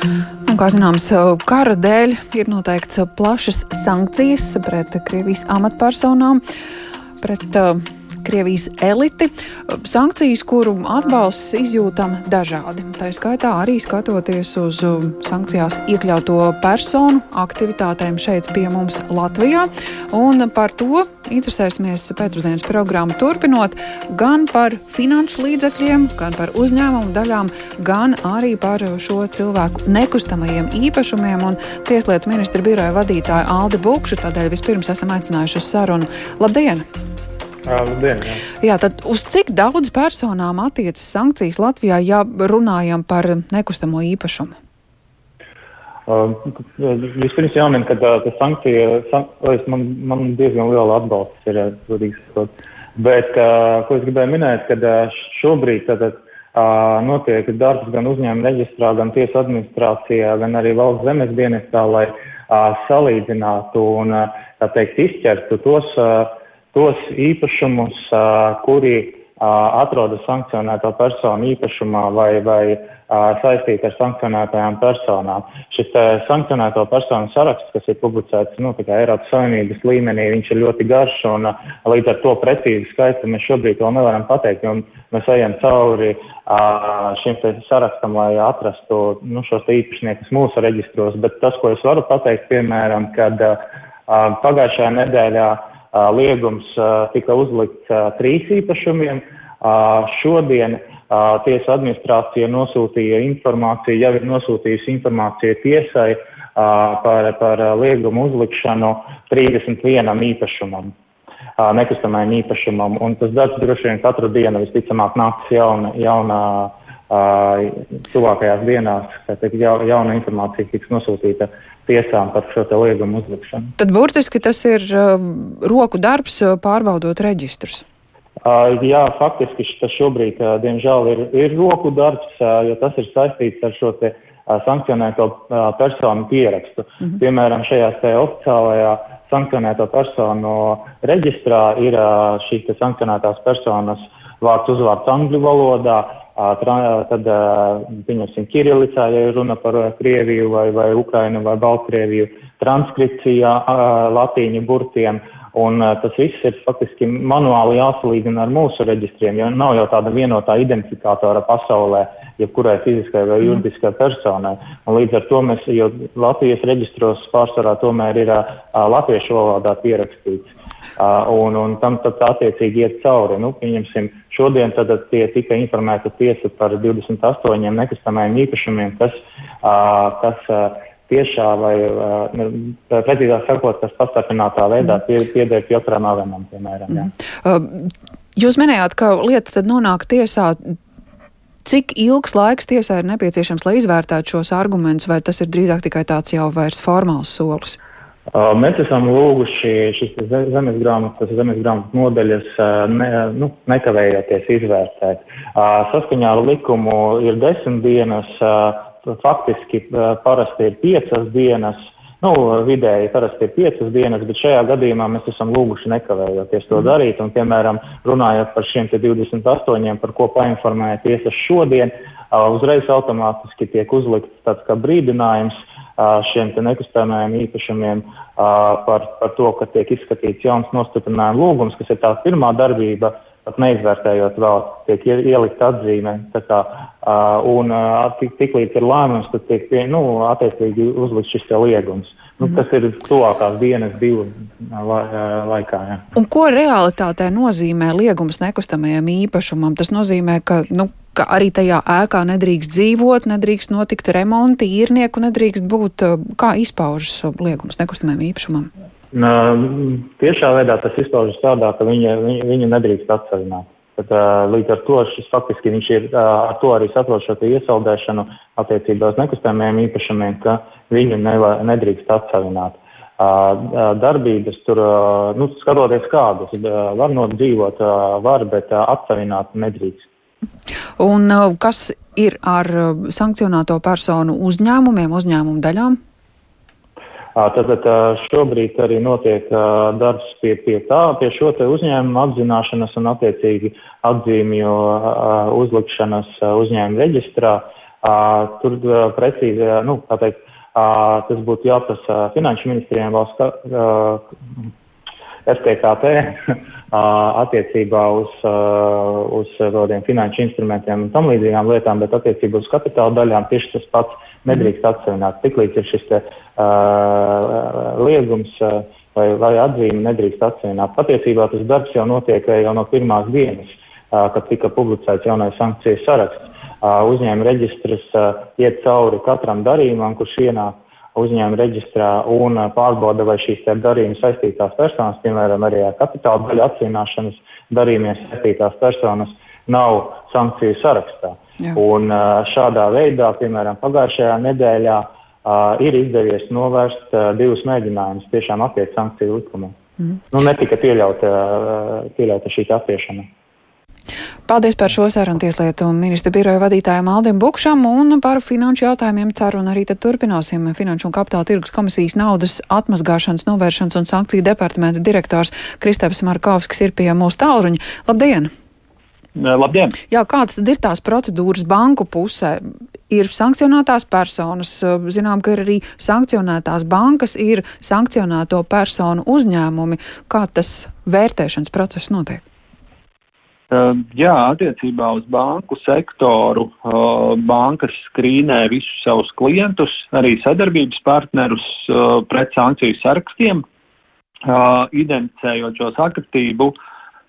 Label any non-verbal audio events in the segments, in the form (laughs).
Un, kā zināms, kara dēļ ir noteikts plašas sankcijas pret Krievijas amatpersonām, pret uh, Krievijas eliti. Sankcijas, kuru atbalsts izjūtam dažādi. Tā skaitā arī skatoties uz um, sankcijās iekļauto personu aktivitātēm šeit pie mums Latvijā. Un par to interesēsimies pēcpusdienas programmu turpinot gan par finanšu līdzekļiem, gan par uzņēmumu daļām, gan arī par šo cilvēku nekustamajiem īpašumiem. Un Tieslietu ministra biroja vadītāja Alde Bukšu tādēļ vispirms esam aicinājuši uz sarunu. Labdien! Labdien, jā. jā, tad uz cik daudz personām attiecas sankcijas Latvijā, ja runājam par nekustamo īpašumu? Uh, vispirms jāmin, ka tā, tā sankcija, san, man, man diezgan liela atbalsts ir, godīgi sakot. Bet, uh, ko es gribēju minēt, kad uh, šobrīd tātad uh, notiek darbs gan uzņēmuma reģistrā, gan tiesu administrācijā, gan arī valsts zemes dienestā, lai uh, salīdzinātu un, uh, tā teikt, izķertu tos uh, tos īpašumus, kuri atrodas sankcionēto personu īpašumā vai, vai saistīti ar sankcionētajām personām. Šis sankcionēto personu saraksts, kas ir publicēts nu, Eiropas Savienības līmenī, viņš ir ļoti garš un līdz ar to precīzi skaitu mēs šobrīd vēl nevaram pateikt, jo mēs ejam cauri šim sarakstam, lai atrastu nu, šos īpašniekus mūsu reģistros, bet tas, ko es varu pateikt, piemēram, kad pagājušajā nedēļā liegums tika uzlikts trīs īpašumiem. Šodien tiesa administrācija nosūtīja informāciju, jau ir nosūtījusi informāciju tiesai par, par liegumu uzlikšanu 31 īpašumam, nekustamajam īpašumam. Un tas darbs droši vien katru dienu visticamāk nāks jauna, jauna tuvākajās dienās, kad jauna informācija tiks nosūtīta tiesām par šo liegumu uzlikšanu. Tad burtiski tas ir uh, roku darbs uh, pārbaudot reģistrus. Uh, jā, faktiski tas šobrīd, uh, diemžēl, ir, ir roku darbs, uh, jo tas ir saistīts ar šo te uh, sankcionēto uh, personu pierakstu. Mm -hmm. Piemēram, šajā oficiālajā sankcionēto personu reģistrā ir uh, šīs sankcionētās personas vārds uzvārds angļu valodā, tad, pieņemsim, Kirilicā, ja runa par Krieviju vai, vai Ukrainu vai Baltkrieviju, transkripcijā latīņu burtiem. Un tas viss ir faktiski manuāli jāsalīdzina ar mūsu reģistriem, jo nav jau tāda vienotā identifikātora pasaulē, jebkurai fiziskai vai juridiskai personai. Un līdz ar to mēs, jo Latvijas reģistros pārsvarā tomēr ir latviešu valodā pierakstīts. Uh, un, un tam tad attiecīgi iet cauri. Nu, pieņemsim, šodien tad tie tika informēta tiesa par 28 nekustamajiem īpašumiem, kas, uh, kas uh, tiešā vai, precīzāk sakot, kas pastarpinātā veidā pie, pieder Piotram Avenam, piemēram. Jā. Mm. Jūs minējāt, ka lieta tad nonāk tiesā. Cik ilgs laiks tiesai ir nepieciešams, lai izvērtētu šos argumentus, vai tas ir drīzāk tikai tāds jau vairs formāls solis? Mēs esam lūguši šīs zemes grāmatas, zemes grāmatas nodaļas ne, nu, nekavējoties izvērtēt. Saskaņā ar likumu ir desmit dienas, faktiski parasti ir piecas dienas, nu, vidēji parasti ir piecas dienas, bet šajā gadījumā mēs esam lūguši nekavējoties to mhm. darīt. Un, piemēram, runājot par šiem 28, par ko painformēja tiesa šodien, uzreiz automātiski tiek uzlikts tāds kā brīdinājums šiem nekustamajiem īpašumiem par, par to, ka tiek izskatīts jauns nostiprinājuma lūgums, kas ir tā pirmā darbība, pat neizvērtējot vēl, tiek ielikt atzīme. Kā, un tik, tik līdz ir lēmums, tad tiek nu, attiecīgi uzlikt šis liegums. Nu, mhm. tas ir tuvākās dienas, divu laikā. Jā. Un ko realitātē nozīmē liegums nekustamajam īpašumam? Tas nozīmē, ka nu, ka arī tajā ēkā nedrīkst dzīvot, nedrīkst notikt remonti, īrnieku nedrīkst būt. Kā izpaužas liegums nekustamajam īpašumam? Tiešā veidā tas izpaužas tādā, ka viņa, viņa, viņa nedrīkst atsevināt. Tad, līdz ar to šis faktiski viņš ir ar to arī saprot šo iesaldēšanu attiecībā uz nekustamajiem īpašumiem, ka viņu neva, nedrīkst atsevināt. Darbības tur, nu, skatoties kādas, var nodzīvot, var, bet atsevināt nedrīkst. Un kas ir ar sankcionēto personu uzņēmumiem, uzņēmumu daļām? Tātad šobrīd arī notiek darbs pie, pie tā, pie šo te uzņēmumu apzināšanas un attiecīgi atzīmju uzlikšanas uzņēmumu reģistrā. Tur precīzi, nu, tā teikt, tas būtu jāprasa finanšu ministrijiem valsts STKT (laughs) attiecībā uz, uz tādiem finanšu instrumentiem un tam līdzīgām lietām, bet attiecībā uz kapitāla daļām tieši tas pats nedrīkst atsevināt. Tiklīdz ir šis te, uh, liegums uh, vai, vai atzīme, nedrīkst atsevināt. Patiesībā tas darbs jau notiek jau no pirmās dienas, uh, kad tika publicēts jaunais sankcijas saraksts. Uh, uzņēmuma reģistrs uh, iet cauri katram darījumam, kurš ienāk uzņēmuma reģistrā un uh, pārbauda, vai šīs darījuma saistītās personas, piemēram, arī ar kapitāla daļu atcīmināšanas darījumiem saistītās personas, nav sankciju sarakstā. Jā. Un šādā veidā, piemēram, pagājušajā nedēļā ir izdevies novērst divus mēģinājumus tiešām apiet sankciju likumu. Mm. Nu, netika pieļauta, pieļauta šī apiešana. Paldies par šo sarunu tieslietu ministra biroja vadītājiem Aldim Bukšam un par finanšu jautājumiem ceru un arī tad turpināsim. Finanšu un kapitāla tirgus komisijas naudas atmazgāšanas, novēršanas un sankciju departamenta direktors Kristaps Markovskis ir pie mūsu tālruņa. Labdien! Labdien! Jā, kādas tad ir tās procedūras banku pusē? Ir sankcionētās personas, zinām, ka ir arī sankcionētās bankas, ir sankcionēto personu uzņēmumi. Kā tas vērtēšanas process notiek? Ehm, jā, attiecībā uz banku sektoru bankas skrīnē visus savus klientus, arī sadarbības partnerus pret sankciju sarakstiem, identificējot šo sakritību.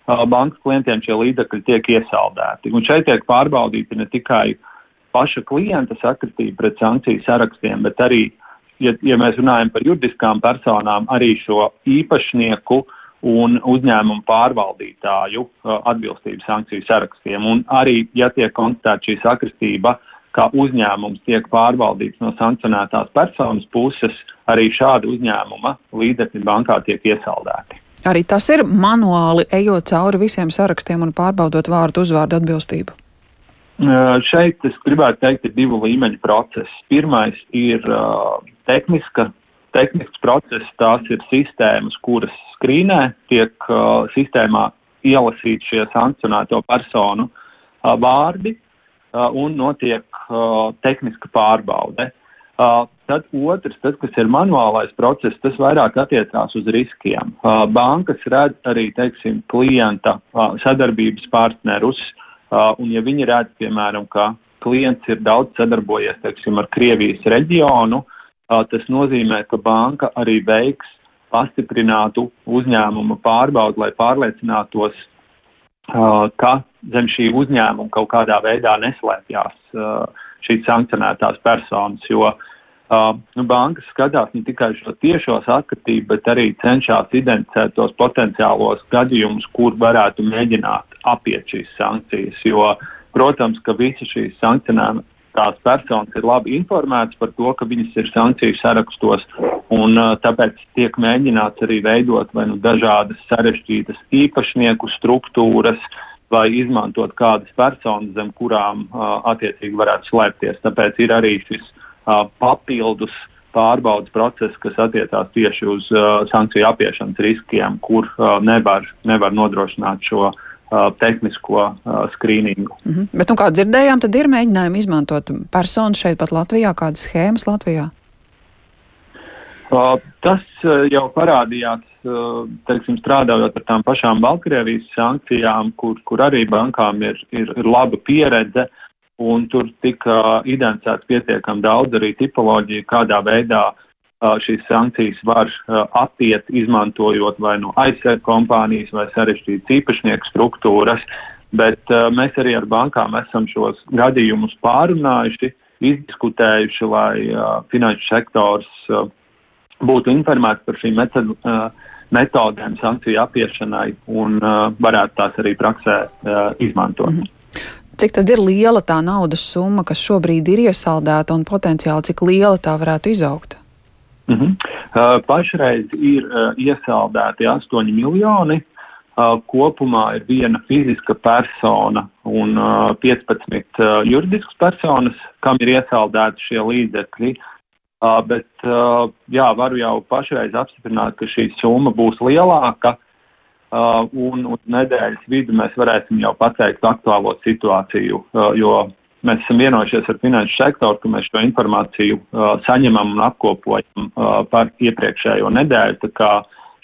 Bankas klientiem šie līdzekļi tiek iesaldēti. Un šeit tiek pārbaudīti ne tikai paša klienta sakritība pret sankciju sarakstiem, bet arī, ja, ja mēs runājam par juridiskām personām, arī šo īpašnieku un uzņēmumu pārvaldītāju atbilstību sankciju sarakstiem. Un arī, ja tiek konstatēta šī sakristība, ka uzņēmums tiek pārvaldīts no sankcionētās personas puses, arī šāda uzņēmuma līdzekļi bankā tiek iesaldēti. Arī tas ir manuāli ejot cauri visiem sarakstiem un pārbaudot vārdu uzvārdu atbilstību. Šeit es gribētu teikt, ir divu līmeņu process. Pirmais ir uh, tehniska, tehnisks process, tās ir sistēmas, kuras skrīnē tiek uh, sistēmā ielasīti šie sankcionēto personu uh, vārdi uh, un notiek uh, tehniska pārbaude. Uh, tad otrs, tas, kas ir manuālais process, tas vairāk attiecās uz riskiem. Bankas redz arī, teiksim, klienta sadarbības partnerus, un ja viņi redz, piemēram, ka klients ir daudz sadarbojies, teiksim, ar Krievijas reģionu, tas nozīmē, ka banka arī veiks pastiprinātu uzņēmuma pārbaudi, lai pārliecinātos, ka zem šī uzņēmuma kaut kādā veidā neslēpjas uh, šīs sankcionētās personas, jo uh, nu, bankas skatās ne tikai šo tiešo saskatību, bet arī cenšas identificēt tos potenciālos gadījumus, kur varētu mēģināt apiet šīs sankcijas, jo, protams, ka visi šīs sankcionētas tās personas ir labi informētas par to, ka viņas ir sankciju sarakstos, un uh, tāpēc tiek mēģināts arī veidot vai nu dažādas sarežģītas īpašnieku struktūras, vai izmantot kādas personas, zem kurām uh, attiecīgi varētu slēpties. Tāpēc ir arī šis uh, papildus pārbaudas process, kas attiecās tieši uz uh, sankciju apiešanas riskiem, kur uh, nevar, nevar nodrošināt šo uh, Uh, tehnisko uh, skrīningu. Mm -hmm. Bet, nu, kā dzirdējām, tad ir mēģinājumi izmantot personu šeit pat Latvijā, kādas schēmas Latvijā? Uh, tas uh, jau parādījās, uh, teiksim, strādājot ar tām pašām Baltkrievijas sankcijām, kur, kur arī bankām ir, ir, ir laba pieredze, un tur tika identificēts pietiekami daudz arī tipoloģiju, kādā veidā šīs sankcijas var apiet, izmantojot vai no nu aizsardz kompānijas vai sarežģītas īpašnieku struktūras, bet mēs arī ar bankām esam šos gadījumus pārunājuši, izdiskutējuši, lai finanšu sektors būtu informēts par šīm metodēm sankciju apiešanai un varētu tās arī praksē izmantot. Mm -hmm. Cik tad ir liela tā naudas summa, kas šobrīd ir iesaldēta un potenciāli cik liela tā varētu izaugt? Uh -huh. uh, pašreiz ir uh, iesaldēti 8 miljoni. Uh, kopumā ir viena fiziska persona un uh, 15 uh, juridiskas personas, kam ir iesaldēti šie līdzekļi. Uh, bet, uh, jā, varu jau pašreiz apstiprināt, ka šī summa būs lielāka, uh, un uz nedēļas vidu mēs varēsim jau pateikt aktuālo situāciju, uh, jo mēs esam vienojušies ar finanšu sektoru, ka mēs šo informāciju uh, saņemam un apkopojam uh, par iepriekšējo nedēļu. Tā kā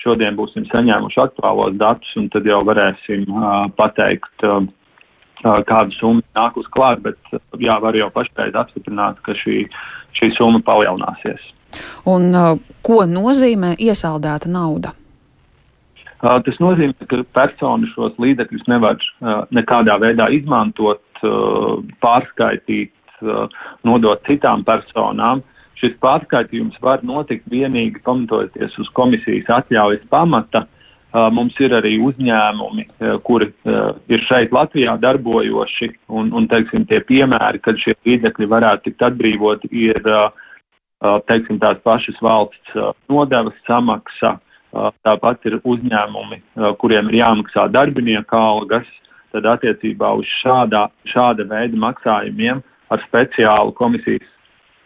šodien būsim saņēmuši aktuālos datus, un tad jau varēsim uh, pateikt, uh, uh, kādu summu nāk uz klāt, bet jā, var jau pašreiz apstiprināt, ka šī, šī summa palielināsies. Un uh, ko nozīmē iesaldēta nauda? Uh, tas nozīmē, ka persona šos līdzekļus nevar uh, nekādā veidā izmantot Uh, pārskaitīt, nodot citām personām. Šis pārskaitījums var notikt vienīgi pamatojoties uz komisijas atļaujas pamata. Mums ir arī uzņēmumi, kuri ir šeit Latvijā darbojoši, un, un teiksim, tie piemēri, kad šie līdzekļi varētu tikt atbrīvoti, ir teiksim, tās pašas valsts nodevas samaksa, tāpat ir uzņēmumi, kuriem ir jāmaksā darbinieka algas, tad attiecībā uz šādā, šāda veida maksājumiem ar speciālu komisijas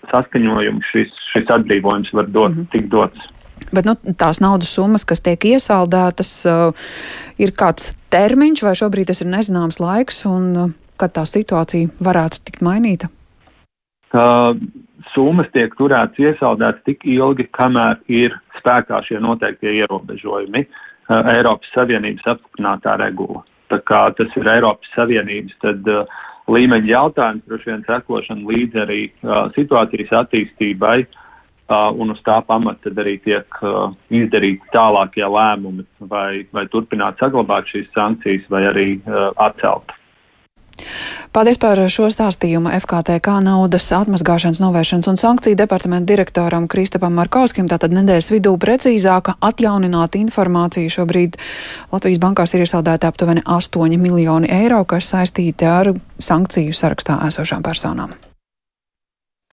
saskaņojumu šis, šis atbrīvojums var dot, mm -hmm. tikt dots. Bet nu, tās naudas summas, kas tiek iesaldētas, uh, ir kāds termiņš, vai šobrīd tas ir nezināms laiks, un uh, kad tā situācija varētu tikt mainīta? Uh, summas tiek turētas iesaldētas tik ilgi, kamēr ir spēkā šie noteiktie ierobežojumi uh, Eiropas Savienības apstiprinātā regula. Tā kā tas ir Eiropas Savienības tad, uh, līmeņa jautājums, droši vien sekošana līdz arī uh, situācijas attīstībai, un uz tā pamata arī tiek uh, izdarīti tālākie lēmumi, vai, vai turpināt saglabāt šīs sankcijas, vai arī uh, atcelt. Paldies par šo stāstījumu FKTK naudas atmazgāšanas novēršanas un sankciju departamentu direktoram Kristapam Markauskim. Tātad nedēļas vidū precīzāka atjaunināta informācija šobrīd Latvijas bankās ir iesaldēta aptuveni 8 miljoni eiro, kas saistīti ar sankciju sarakstā esošām personām.